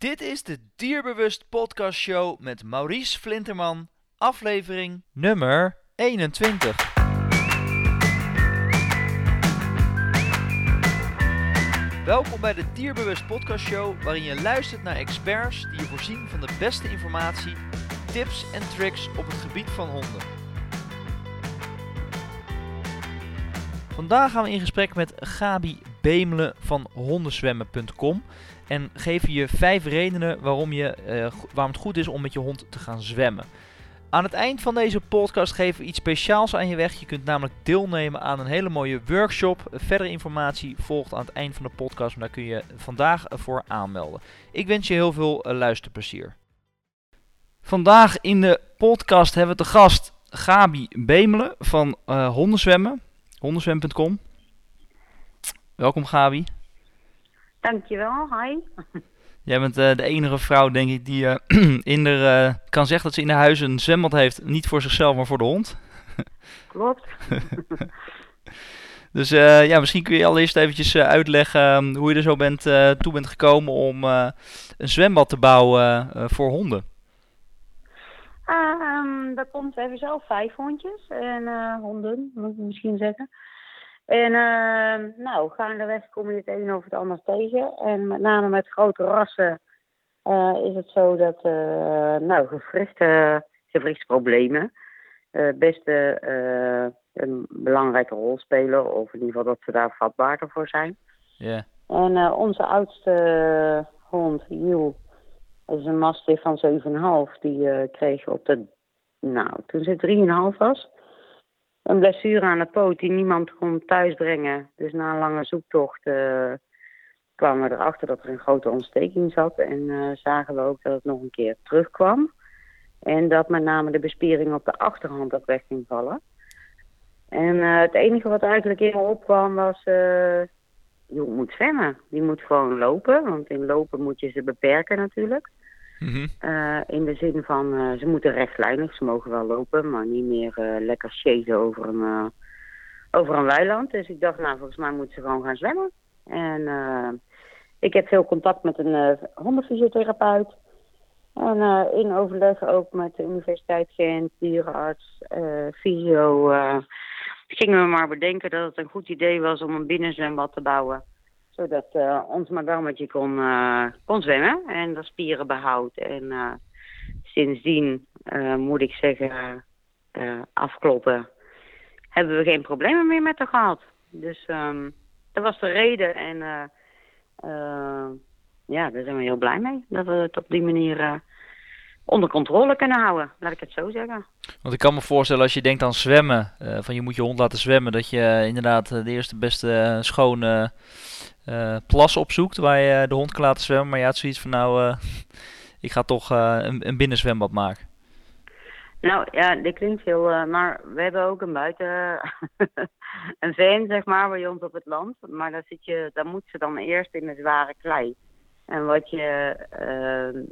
Dit is de Dierbewust Podcast Show met Maurice Flinterman, aflevering nummer 21. Welkom bij de Dierbewust Podcast Show, waarin je luistert naar experts die je voorzien van de beste informatie, tips en tricks op het gebied van honden. Vandaag gaan we in gesprek met Gabi Bemelen van hondenzwemmen.com en geven je vijf redenen waarom, je, eh, waarom het goed is om met je hond te gaan zwemmen. Aan het eind van deze podcast geven we iets speciaals aan je weg. Je kunt namelijk deelnemen aan een hele mooie workshop. Verdere informatie volgt aan het eind van de podcast, maar daar kun je vandaag voor aanmelden. Ik wens je heel veel eh, luisterplezier. Vandaag in de podcast hebben we te gast Gabi Bemelen van eh, Hondenzwemmen. Welkom Gabi. Dankjewel, hi. Jij bent eh, de enige vrouw, denk ik, die in de, eh, kan zeggen dat ze in haar huis een zwembad heeft. Niet voor zichzelf, maar voor de hond. Klopt. Dus ja, misschien kun je allereerst eventjes uitleggen ehm, hoe je er zo bent, toe bent gekomen om een zwembad te bouwen voor honden. Dat komt, we hebben zelf vijf hondjes en honden, moet ik misschien zeggen. En ehm nou, gaandeweg kom je het een of het ander tegen. En met name met grote rassen eh, is het zo dat, eh nou, gewrichten, gewrichtsproblemen eh, best een belangrijke rol spelen. Of in ieder geval dat ze daar vatbaarder voor zijn. Ja. En onze oudste hond, Jules, dat is een mastiff van 7,5. Die kreeg op de, nou, toen ze 3,5 was, een blessure aan de poot die niemand kon thuisbrengen. Dus na een lange zoektocht eh, kwamen we erachter dat er een grote ontsteking zat. En eh, zagen we ook dat het nog een keer terugkwam. En dat met name de bespiering op de achterhand ook weg ging vallen. En eh, het enige wat eigenlijk in me opkwam was... je moet zwemmen. Die moet gewoon lopen, want in lopen moet je ze beperken natuurlijk. Mhm. Eh, in de zin van, eh, ze moeten rechtlijnig, ze mogen wel lopen, maar niet meer eh, lekker chasen over een, over een weiland. Dus ik dacht, nou, volgens mij moeten ze gewoon gaan zwemmen. En ik heb veel contact met een hondenfysiotherapeut. En in overleg ook met de Universiteit Gent, dierenarts, fysio... gingen we maar bedenken dat het een goed idee was om een binnenzwembad te bouwen. Zodat eh, ons madammetje kon, eh, kon zwemmen en de spieren behoudt. En eh, sindsdien moet ik zeggen, afkloppen, hebben we geen problemen meer met haar gehad. Dus ehm, dat was de reden en ja, daar zijn we heel blij mee. Dat we het op die manier onder controle kunnen houden, laat ik het zo zeggen. Want ik kan me voorstellen als je denkt aan zwemmen, van je moet je hond laten zwemmen, dat je inderdaad de eerste beste eh, schone eh, plas opzoekt waar je de hond kan laten zwemmen. Maar je had zoiets van nou, eh, ik ga toch eh, een, een binnenzwembad maken. Nou ja, dit klinkt veel, maar we hebben ook een buiten, een veen zeg maar, bij ons op het land. Maar daar, zit je, daar moet ze dan eerst in de zware klei. En wat je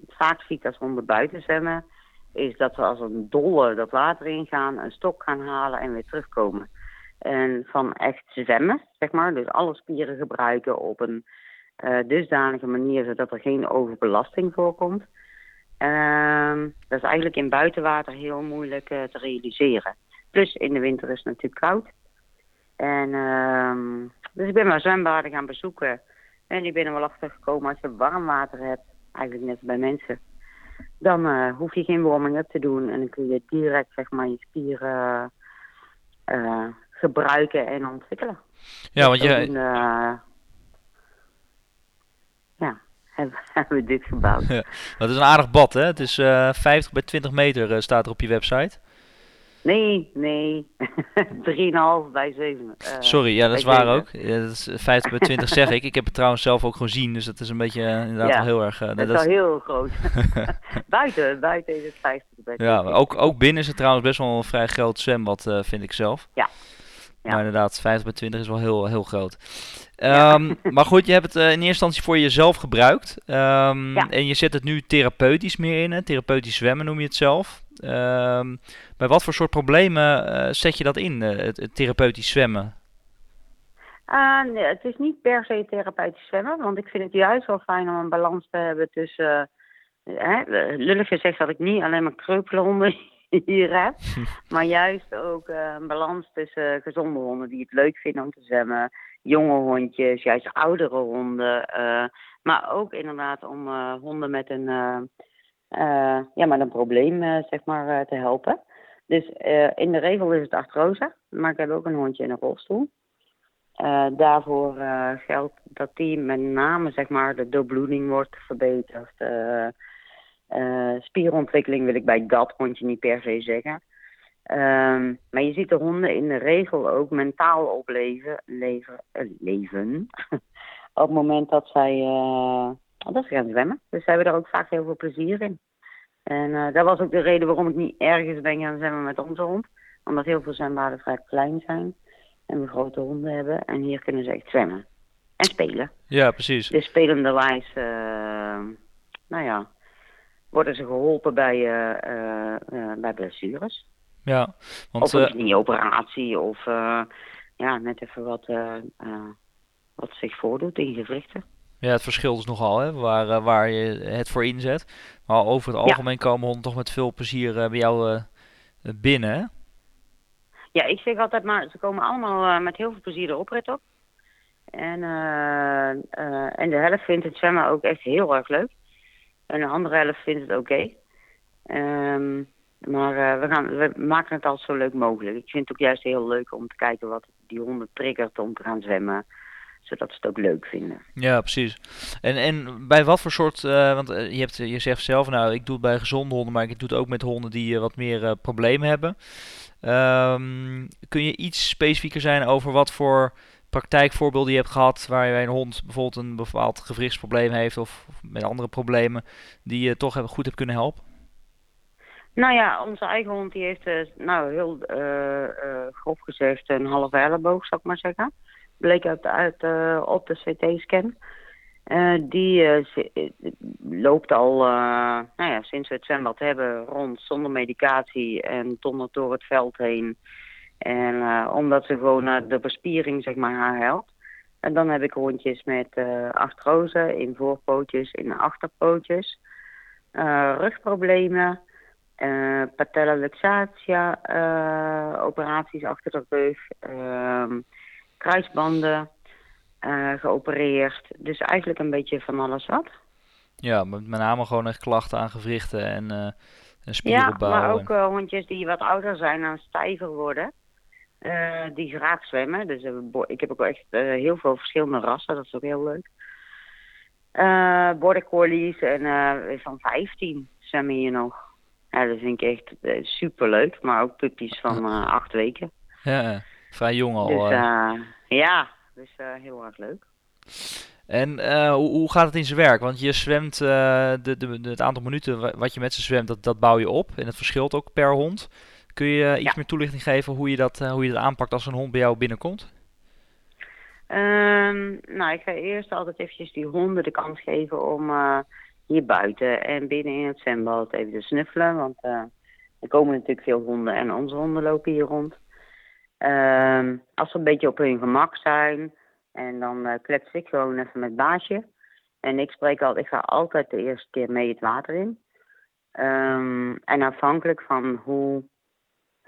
vaak ziet als honden buiten zwemmen, is dat ze als een dolle dat water ingaan, een stok gaan halen en weer terugkomen. En van echt zwemmen, zeg maar, dus alle spieren gebruiken op een eh, dusdanige manier zodat er geen overbelasting voorkomt. Ehm, dat is eigenlijk in buitenwater heel moeilijk eh, te realiseren. Plus in de winter is het natuurlijk koud. En ehm, dus ik ben maar zwembaden gaan bezoeken. En ik ben er wel achter gekomen als je warm water hebt, eigenlijk net bij mensen, dan eh, hoef je geen warming-up te doen. En dan kun je direct zeg maar je spieren gebruiken en ontwikkelen. Ja, want je, Zodoende, eh, ja, hebben, hebben we dit gebouwd. het is een aardig bad hè, het is eh 50 bij 20 meter eh, staat er op je website. Nee, nee. 3,5 bij 7. eh, Sorry, ja dat is waar ook. Ja, dat is 50 bij 20 zeg ik. Ik heb het trouwens zelf ook gezien, dus dat is een beetje eh, inderdaad Ja, wel heel erg... eh, Dat is dat wel heel groot. buiten, buiten is het 50 bij Ja, 20. ook, ook binnen is het trouwens best wel een vrij groot zwembad, eh, vind ik zelf. Ja. Ja. Maar inderdaad, 50 bij 20 is wel heel, heel groot. Ehm, Maar goed, je hebt het eh, in eerste instantie voor jezelf gebruikt. Ehm, Ja. En je zet het nu therapeutisch meer in, hè? therapeutisch zwemmen noem je het zelf. Ehm, bij wat voor soort problemen eh, zet je dat in, eh, het, het therapeutisch zwemmen? Uh, nee, het is niet per se therapeutisch zwemmen, want ik vind het juist wel fijn om een balans te hebben tussen. Uh, lullig gezegd dat ik niet alleen maar hier heb, maar juist ook uh, een balans tussen gezonde honden die het leuk vinden om te zwemmen, jonge hondjes, juist oudere honden, maar ook inderdaad om honden met een, ja, met een probleem zeg maar, te helpen. Dus in de regel is het artrose, maar ik heb ook een hondje in een rolstoel. Uh, daarvoor uh, geldt dat die met name zeg maar, de doorbloeding wordt verbeterd. Uh, spierontwikkeling wil ik bij dat hondje niet per se zeggen. Ehm, maar je ziet de honden in de regel ook mentaal opleven leven, leven op het moment dat zij, dat ze gaan zwemmen. Dus ze hebben er ook vaak heel veel plezier in. En dat was ook de reden waarom ik niet ergens ben gaan zwemmen met onze hond. Omdat heel veel zwembaden vrij klein zijn en we grote honden hebben. En hier kunnen ze echt zwemmen. En spelen. Ja, precies. Dus spelenderwijs, uh, nou ja, worden ze geholpen bij, uh, uh, bij blessures. Ja, want... Of een knieoperatie of ja, net even wat, wat zich voordoet in gewrichten. Ja, het verschilt dus nogal, hè, waar, waar je het voor inzet. Maar over het algemeen komen honden toch met veel plezier bij jou binnen, hè? Ja, ik zeg altijd maar, ze komen allemaal met heel veel plezier de oprit op. En, uh, uh, en de helft vindt het zwemmen ook echt heel erg leuk. En de andere helft vindt het oké. Um, maar we, gaan, we maken het altijd zo leuk mogelijk. Ik vind het ook juist heel leuk om te kijken wat die honden triggert om te gaan zwemmen zodat ze het ook leuk vinden. Ja, precies. En, en bij wat voor soort, uh, want je, hebt, je zegt zelf, nou, ik doe het bij gezonde honden, maar ik doe het ook met honden die wat meer problemen hebben. Um, kun je iets specifieker zijn over wat voor praktijkvoorbeelden je hebt gehad waar een hond bijvoorbeeld een bepaald gewrichtsprobleem heeft of, met andere problemen die je toch goed hebt kunnen helpen? Nou ja, onze eigen hond die heeft, uh, nou heel uh, uh, grof gezegd, een halve elleboog, zou ik maar zeggen. Bleek uit, uit op de CT-scan. die loopt al, nou ja, sinds we het zwembad hebben, rond zonder medicatie en dondert door het veld heen. En omdat ze gewoon de bespiering, zeg maar, haar helpt. En dan heb ik hondjes met artrose in voorpootjes, in achterpootjes. rugproblemen. Uh, patella luxatia uh, operaties achter de rug, uh, kruisbanden uh, geopereerd. Dus eigenlijk een beetje van alles wat. Ja, met, name gewoon echt klachten aan gewrichten en, uh, en. Ja, maar ook uh, hondjes die wat ouder zijn en stijver worden. Die graag zwemmen. Dus ik heb ook echt heel veel verschillende rassen. Dat is ook heel leuk. border collies en van 15 zwemmen hier nog. Ja, dat vind ik echt uh, superleuk. Maar ook puppies van acht weken. Ja, vrij jong al. Dus, ja, dus heel erg leuk. En hoe, hoe, gaat het in zijn werk? Want je zwemt, de, de, de, het aantal minuten wat je met ze zwemt, dat, dat bouw je op. En het verschilt ook per hond. Kun je iets ja. meer toelichting geven hoe je, dat, hoe je dat aanpakt als een hond bij jou binnenkomt? Um, nou, ik ga eerst altijd eventjes die honden de kans geven om hier buiten en binnen in het zwembad even te snuffelen. Want uh, er komen natuurlijk veel honden en onze honden lopen hier rond. Uh, als ze een beetje op hun gemak zijn. En dan uh, klets ik gewoon even met baasje. En ik spreek altijd, ik ga altijd de eerste keer mee het water in. Um, en afhankelijk van hoe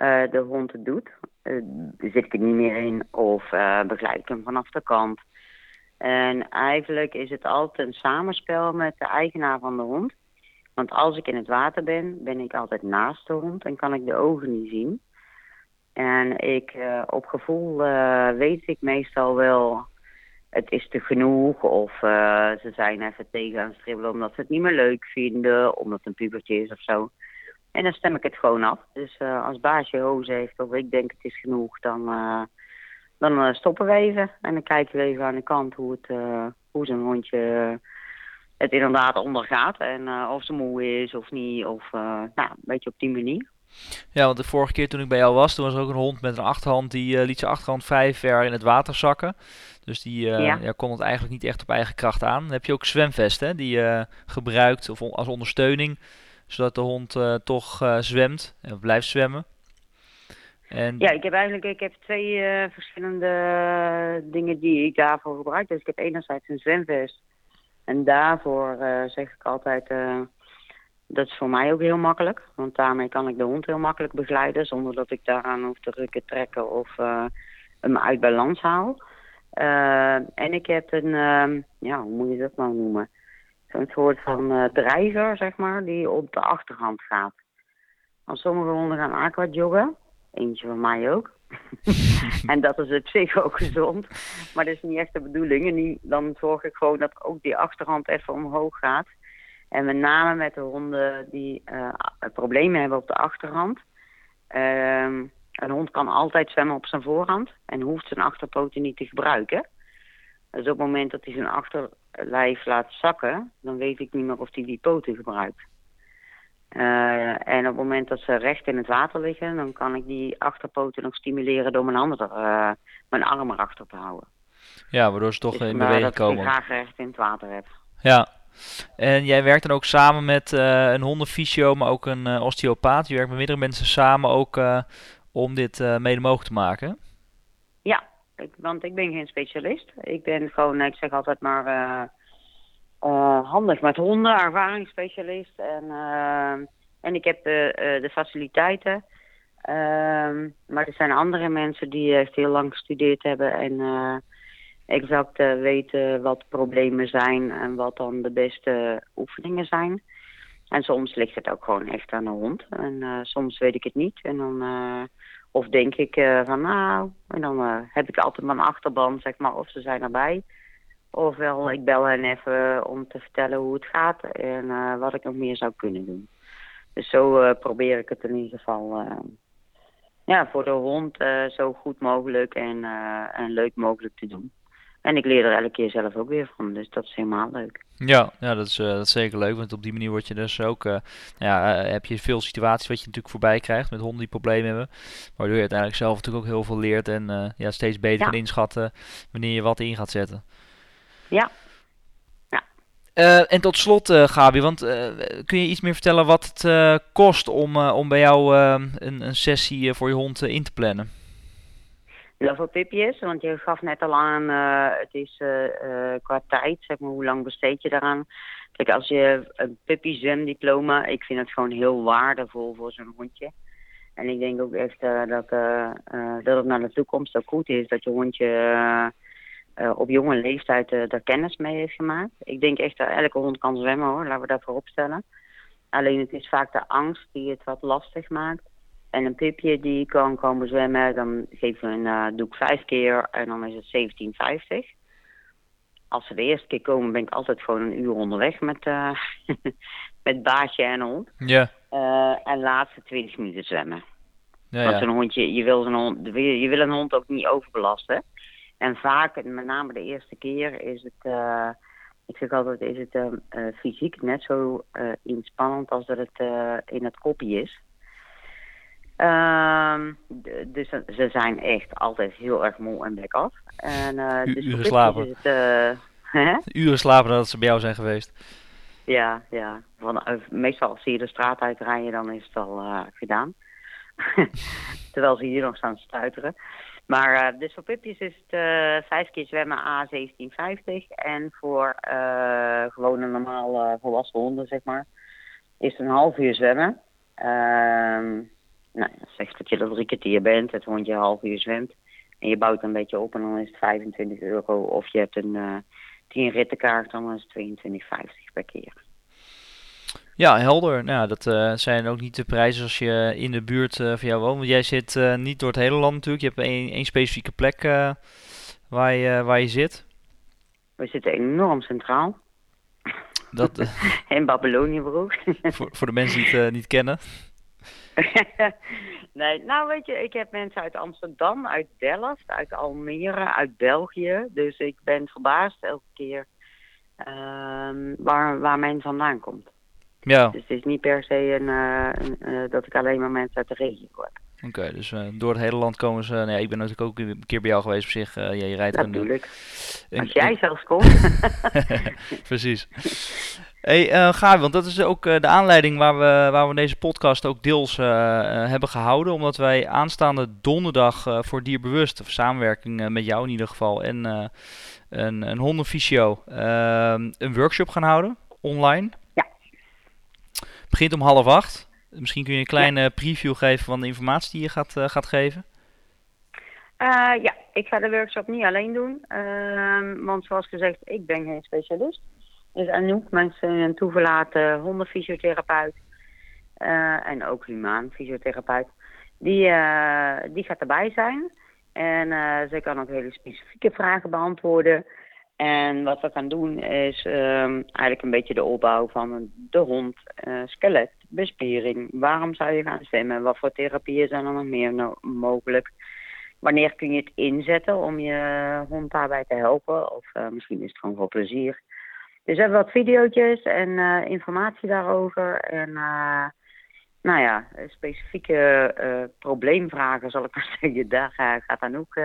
uh, de hond het doet, zit ik er niet meer in of begeleid ik hem vanaf de kant. En eigenlijk is het altijd een samenspel met de eigenaar van de hond. Want als ik in het water ben, ben ik altijd naast de hond en kan ik de ogen niet zien. En ik, uh, op gevoel uh, weet ik meestal wel, het is te genoeg. Of uh, ze zijn even tegen aan het stribbelen omdat ze het niet meer leuk vinden. Omdat het een pubertje is of zo. En dan stem ik het gewoon af. Dus als baasje hoze heeft of ik denk het is genoeg, dan dan uh, stoppen we even en dan kijken we even aan de kant hoe, het, uh, hoe zo'n hondje het inderdaad ondergaat. En uh, of ze moe is of niet, of nou, een beetje op die manier. Ja, want de vorige keer toen ik bij jou was, toen was er ook een hond met een achterhand, die liet zijn achterhand vrij ver in het water zakken. Dus die ja. Ja, kon het eigenlijk niet echt op eigen kracht aan. Dan heb je ook zwemvesten, die je gebruikt of als ondersteuning, zodat de hond toch zwemt en blijft zwemmen. En, Ja, ik heb eigenlijk ik heb twee eh, verschillende dingen die ik daarvoor gebruik. Dus ik heb enerzijds een zwemvest. En daarvoor eh, zeg ik altijd, eh, dat is voor mij ook heel makkelijk. Want daarmee kan ik de hond heel makkelijk begeleiden. Zonder dat ik daaraan hoef te rukken, trekken of eh, hem uit balans haal. Eh, en ik heb een, ehm, ja, hoe moet je dat nou noemen? Zo'n soort van eh, drijver, zeg maar, die op de achterhand gaat. Als sommige honden gaan aqua joggen, eentje van mij ook. en dat is op zich ook gezond. Maar dat is niet echt de bedoeling. En die, dan zorg ik gewoon dat ook die achterhand even omhoog gaat. En met name met de honden die eh, problemen hebben op de achterhand. Ehm, een hond kan altijd zwemmen op zijn voorhand en hoeft zijn achterpoten niet te gebruiken. Dus op het moment dat hij zijn achterlijf laat zakken, dan weet ik niet meer of hij die poten gebruikt. Eh, en op het moment dat ze recht in het water liggen, dan kan ik die achterpoten nog stimuleren door mijn handen, eh, mijn arm erachter te houden. ja, waardoor ze toch Dus in beweging dat ik komen. graag recht in het water heb. Ja. En jij werkt dan ook samen met eh, een hondenfysio, maar ook een osteopaat. Je werkt met meerdere mensen samen ook om dit mede mogelijk te maken. Want ik ben geen specialist. Ik ben gewoon, ik zeg altijd maar, eh, eh, handig met honden, ervaringsspecialist. En, eh, en ik heb de, eh, de faciliteiten. Ehm, maar er zijn andere mensen die echt heel lang gestudeerd hebben en eh, exact eh, weten wat problemen zijn en wat dan de beste oefeningen zijn. En soms ligt het ook gewoon echt aan de hond. En eh, soms weet ik het niet. En dan, eh, of denk ik eh, van nou, en dan eh, heb ik altijd mijn achterban, zeg maar, of ze zijn erbij. Ofwel, ik bel hen even om te vertellen hoe het gaat en eh, wat ik nog meer zou kunnen doen. Dus zo probeer ik het in ieder geval ja, voor de hond zo goed mogelijk en, en leuk mogelijk te doen. En ik leer er elke keer zelf ook weer van, dus dat is helemaal leuk. Ja, ja dat, is, eh, dat is zeker leuk, want op die manier word je dus ook, eh, ja, eh, heb je veel situaties wat je natuurlijk voorbij krijgt met honden die problemen hebben. Waardoor je uiteindelijk zelf natuurlijk ook heel veel leert en ja, steeds beter Ja. kan inschatten wanneer je wat in gaat zetten. Ja. Eh, en tot slot, Gabi, want kun je iets meer vertellen wat het kost om, om bij jou een, een sessie voor je hond in te plannen? Hoeveel tipjes? Want je gaf net al aan, eh, het is eh, eh, qua tijd, zeg maar, hoe lang besteed je daaraan? Kijk, als je een puppy zwemdiploma, ik vind het gewoon heel waardevol voor zo'n hondje. En ik denk ook echt dat, dat het naar de toekomst ook goed is dat je hondje op jonge leeftijd daar kennis mee heeft gemaakt. Ik denk echt dat elke hond kan zwemmen hoor, laten we dat voorop stellen. Alleen het is vaak de angst die het wat lastig maakt. En een pipje die kan komen zwemmen, dan geven we een, eh, doe ik vijf keer en dan is het 17,50. Als ze de eerste keer komen, ben ik altijd gewoon een uur onderweg met, eh met baasje en hond. Ja, Eh, en laatste 20 minuten zwemmen. ja, Want ja. zo'n hondje, je wil, zo'n hond, je wil een hond ook niet overbelasten. En vaak, met name de eerste keer, is het, ik zeg altijd, is het fysiek net zo inspannend als dat het in het kopje is. Ehm, dus ze- zijn echt altijd heel erg moe en bek af. En, eh, U- dus uren slapen. het, eh, hè? Uren slapen nadat ze bij jou zijn geweest. Ja, ja. Eh, meestal als ze hier de straat uitrijden, dan is het al gedaan. Terwijl ze hier nog staan stuiteren. Maar dus voor pupjes is het vijf keer zwemmen A 1750. En voor eh gewone normaal volwassen honden, zeg maar, is het een half uur zwemmen. Ehm nou, ja, zeg dat je er drie kwartier bent, het hondje een half uur zwemt. En je bouwt een beetje op en dan is het 25 euro. Of je hebt een eh 10 rittenkaart, dan is het 22,50 per keer. Ja, helder. Nou, dat eh, zijn ook niet de prijzen als je in de buurt eh, van jou woont. Want jij zit niet door het hele land natuurlijk. Je hebt één, één specifieke plek waar, je, waar je zit. We zitten enorm centraal. Dat, In Babyloniëbroek. voor, voor de mensen die het niet kennen. nee, nou weet je, ik heb mensen uit Amsterdam, uit Delft, uit Almere, uit België. Dus ik ben verbaasd elke keer ehm, waar, waar men vandaan komt. Ja, Dus het is niet per se een, eh, een, eh, dat ik alleen maar mensen uit de regio heb. oké. dus eh, door het hele land komen ze. Nou ja, ik ben natuurlijk ook een keer bij jou geweest op zich. eh, ja, je rijdt Natuurlijk. een- Als jij zelfs komt. Precies. Hey, uh, Gabi, want dat is ook uh, de aanleiding waar we, waar we deze podcast ook deels uh, hebben gehouden. Omdat wij aanstaande donderdag voor Dierbewust, of samenwerking met jou in ieder geval, en een, een hondenfysio, ehm, een workshop gaan houden, online. Ja. Begint om half acht. Misschien kun je een kleine ja. preview geven van de informatie die je gaat, gaat geven. ja, ik ga de workshop niet alleen doen. Ehm, want zoals gezegd, ik ben geen specialist is Anouk, mijn toeverlaten hondenfysiotherapeut. Uh, en ook humaan fysiotherapeut. Die, uh, die gaat erbij zijn. En uh, zij kan ook hele specifieke vragen beantwoorden. En wat we gaan doen is um, eigenlijk een beetje de opbouw van de hond, skelet, bespiering. Waarom zou je gaan zwemmen? Wat voor therapieën zijn er nog meer mogelijk? Wanneer kun je het inzetten om je hond daarbij te helpen? Of misschien is het gewoon voor plezier. Dus we hebben wat video's en uh, informatie daarover. En uh, nou ja, specifieke uh, probleemvragen, zal ik maar zeggen, daar gaat dan ook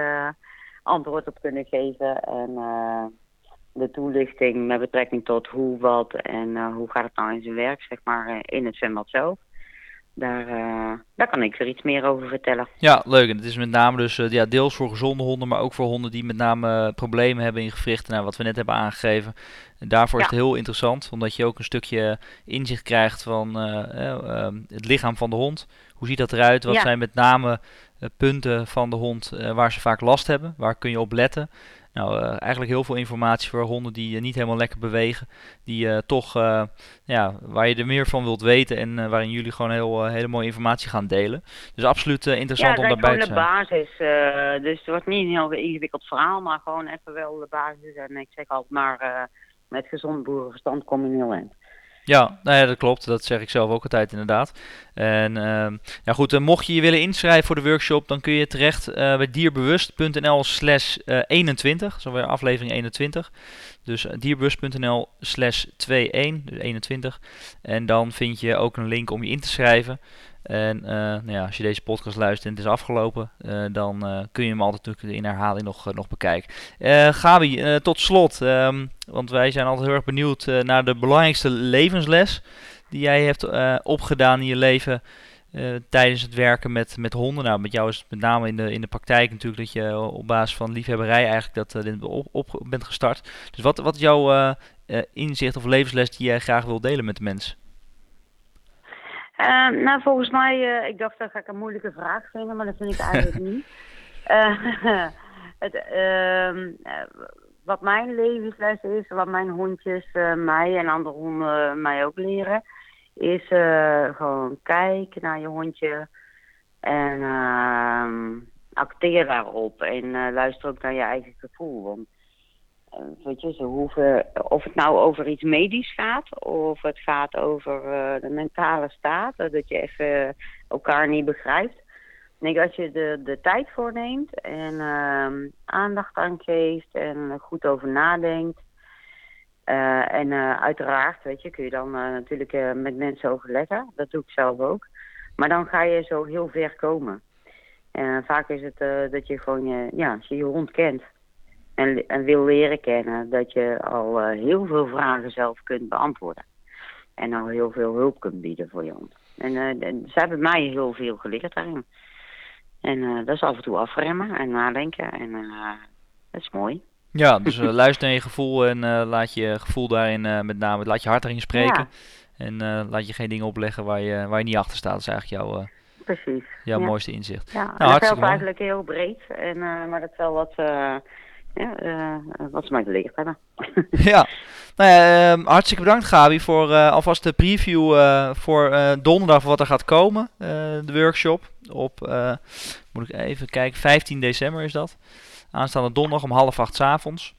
antwoord op kunnen geven. En de toelichting met betrekking tot hoe, wat en hoe gaat het nou in zijn werk, zeg maar, in het zwembad zelf. Daar, uh, daar kan ik er iets meer over vertellen. Ja, leuk. En het is met name dus uh, ja, deels voor gezonde honden, maar ook voor honden die met name problemen hebben in gewrichten. Nou, wat we net hebben aangegeven. En daarvoor is het heel interessant, omdat je ook een stukje inzicht krijgt van uh, het lichaam van de hond. Hoe ziet dat eruit? Wat zijn met name punten van de hond waar ze vaak last hebben? Waar kun je op letten? Nou, uh, eigenlijk heel veel informatie voor honden die uh, niet helemaal lekker bewegen. Die uh, toch, ja, waar je er meer van wilt weten en waarin jullie gewoon heel, hele mooie informatie gaan delen. Dus absoluut interessant ja, om daarbij te zijn. Ja, de basis. dus het wordt niet een heel ingewikkeld verhaal, maar gewoon even wel de basis. En ik zeg altijd maar, met gezond boerenverstand kom je heel eind. Ja, nou ja, dat klopt. Dat zeg ik zelf ook altijd inderdaad. En uh, ja, goed, uh, mocht je je willen inschrijven voor de workshop, dan kun je terecht uh, bij dierbewust.nl slash 21. Zo weer aflevering 21. Dus dierbewust.nl slash 21, dus 21. En dan vind je ook een link om je in te schrijven. En uh, nou ja, als je deze podcast luistert en het is afgelopen, uh, dan uh, kun je hem altijd natuurlijk in herhaling nog, nog bekijken. Gabi, tot slot, um, want wij zijn altijd heel erg benieuwd naar de belangrijkste levensles die jij hebt opgedaan in je leven tijdens het werken met, met honden. Nou, met jou is het met name in de, in de praktijk natuurlijk dat je op basis van liefhebberij eigenlijk dat op, op bent gestart. Dus wat, wat is jouw inzicht of levensles die jij graag wil delen met de mensen? Uh, nou, volgens mij, uh, ik dacht dat ga ik een moeilijke vraag vinden, maar dat vind ik eigenlijk niet. Uh, het, ehm, wat mijn levensles is, wat mijn hondjes mij en andere honden mij ook leren, is gewoon kijken naar je hondje en ehm, acteer daarop en luister ook naar je eigen gevoel. Want eh, je, ze hoeven, of het nou over iets medisch gaat, of het gaat over uh, de mentale staat, dat je even elkaar niet begrijpt. Als je de, de tijd voor neemt en uh, aandacht aan geeft en goed over nadenkt. En uiteraard, weet je, kun je dan natuurlijk met mensen overleggen. Dat doe ik zelf ook. Maar dan ga je zo heel ver komen. En vaak is het dat je gewoon, ja, je je hond kent, en, en wil leren kennen, dat je al uh, heel veel vragen zelf kunt beantwoorden. En al heel veel hulp kunt bieden voor je. En uh, ze hebben mij heel veel geleerd daarin. En uh, dat is af en toe afremmen en nadenken. En dat is mooi. Ja, dus luister naar je gevoel en laat je gevoel daarin met name, laat je hart erin spreken. Ja. En laat je geen dingen opleggen waar je, waar je niet achter staat. Dat is eigenlijk jouw, Precies. jouw mooiste inzicht. Ja, nou, dat geldt eigenlijk heel breed. En, maar dat is wel wat ja, uh, wat ze mij geleerd hebben. ja, nou ja, uh, hartstikke bedankt Gabi voor uh, alvast de preview uh, voor donderdag wat er gaat komen. de workshop op, moet ik even kijken, 15 december is dat. Aanstaande donderdag om half acht s avonds.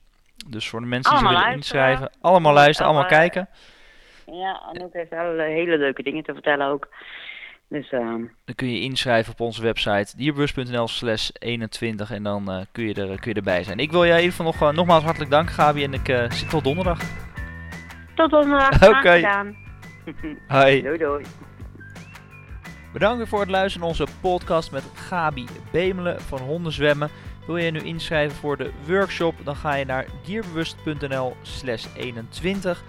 Dus voor de mensen die zich willen inschrijven, allemaal luisteren, allemaal kijken. Ja, en ook heeft hele, hele leuke dingen te vertellen ook. Dus, uh... Dan kun je inschrijven op onze website dierbus.nl slash 21 en dan uh, kun, je er, kun je erbij zijn. Ik wil jij even nog, uh, nogmaals hartelijk dank Gabi en ik uh, zit tot donderdag. Tot donderdag. Oké. Okay. Hoi. Doei doei. Bedankt weer voor het luisteren naar onze podcast met Gabi Bemelen van Hondenzwemmen. Wil je nu inschrijven voor de workshop, dan ga je naar dierbewust.nl slash 21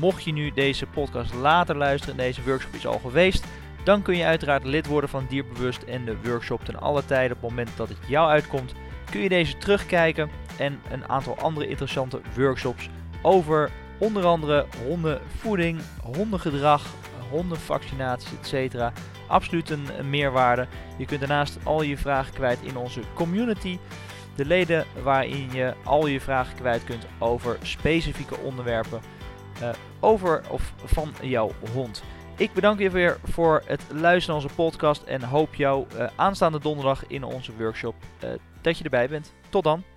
Mocht je nu deze podcast later luisteren en deze workshop is al geweest, dan kun je uiteraard lid worden van Dierbewust en de workshop ten alle tijden op het moment dat het jou uitkomt. Kun je deze terugkijken en een aantal andere interessante workshops over onder andere hondenvoeding, hondengedrag, hondenvaccinaties, etc. Absoluut een, meerwaarde. Je kunt daarnaast al je vragen kwijt in onze community. De leden waarin je al je vragen kwijt kunt over specifieke onderwerpen uh, over of van jouw hond. Ik bedank je weer voor het luisteren naar onze podcast en hoop jou uh, aanstaande donderdag in onze workshop uh, dat je erbij bent. Tot dan!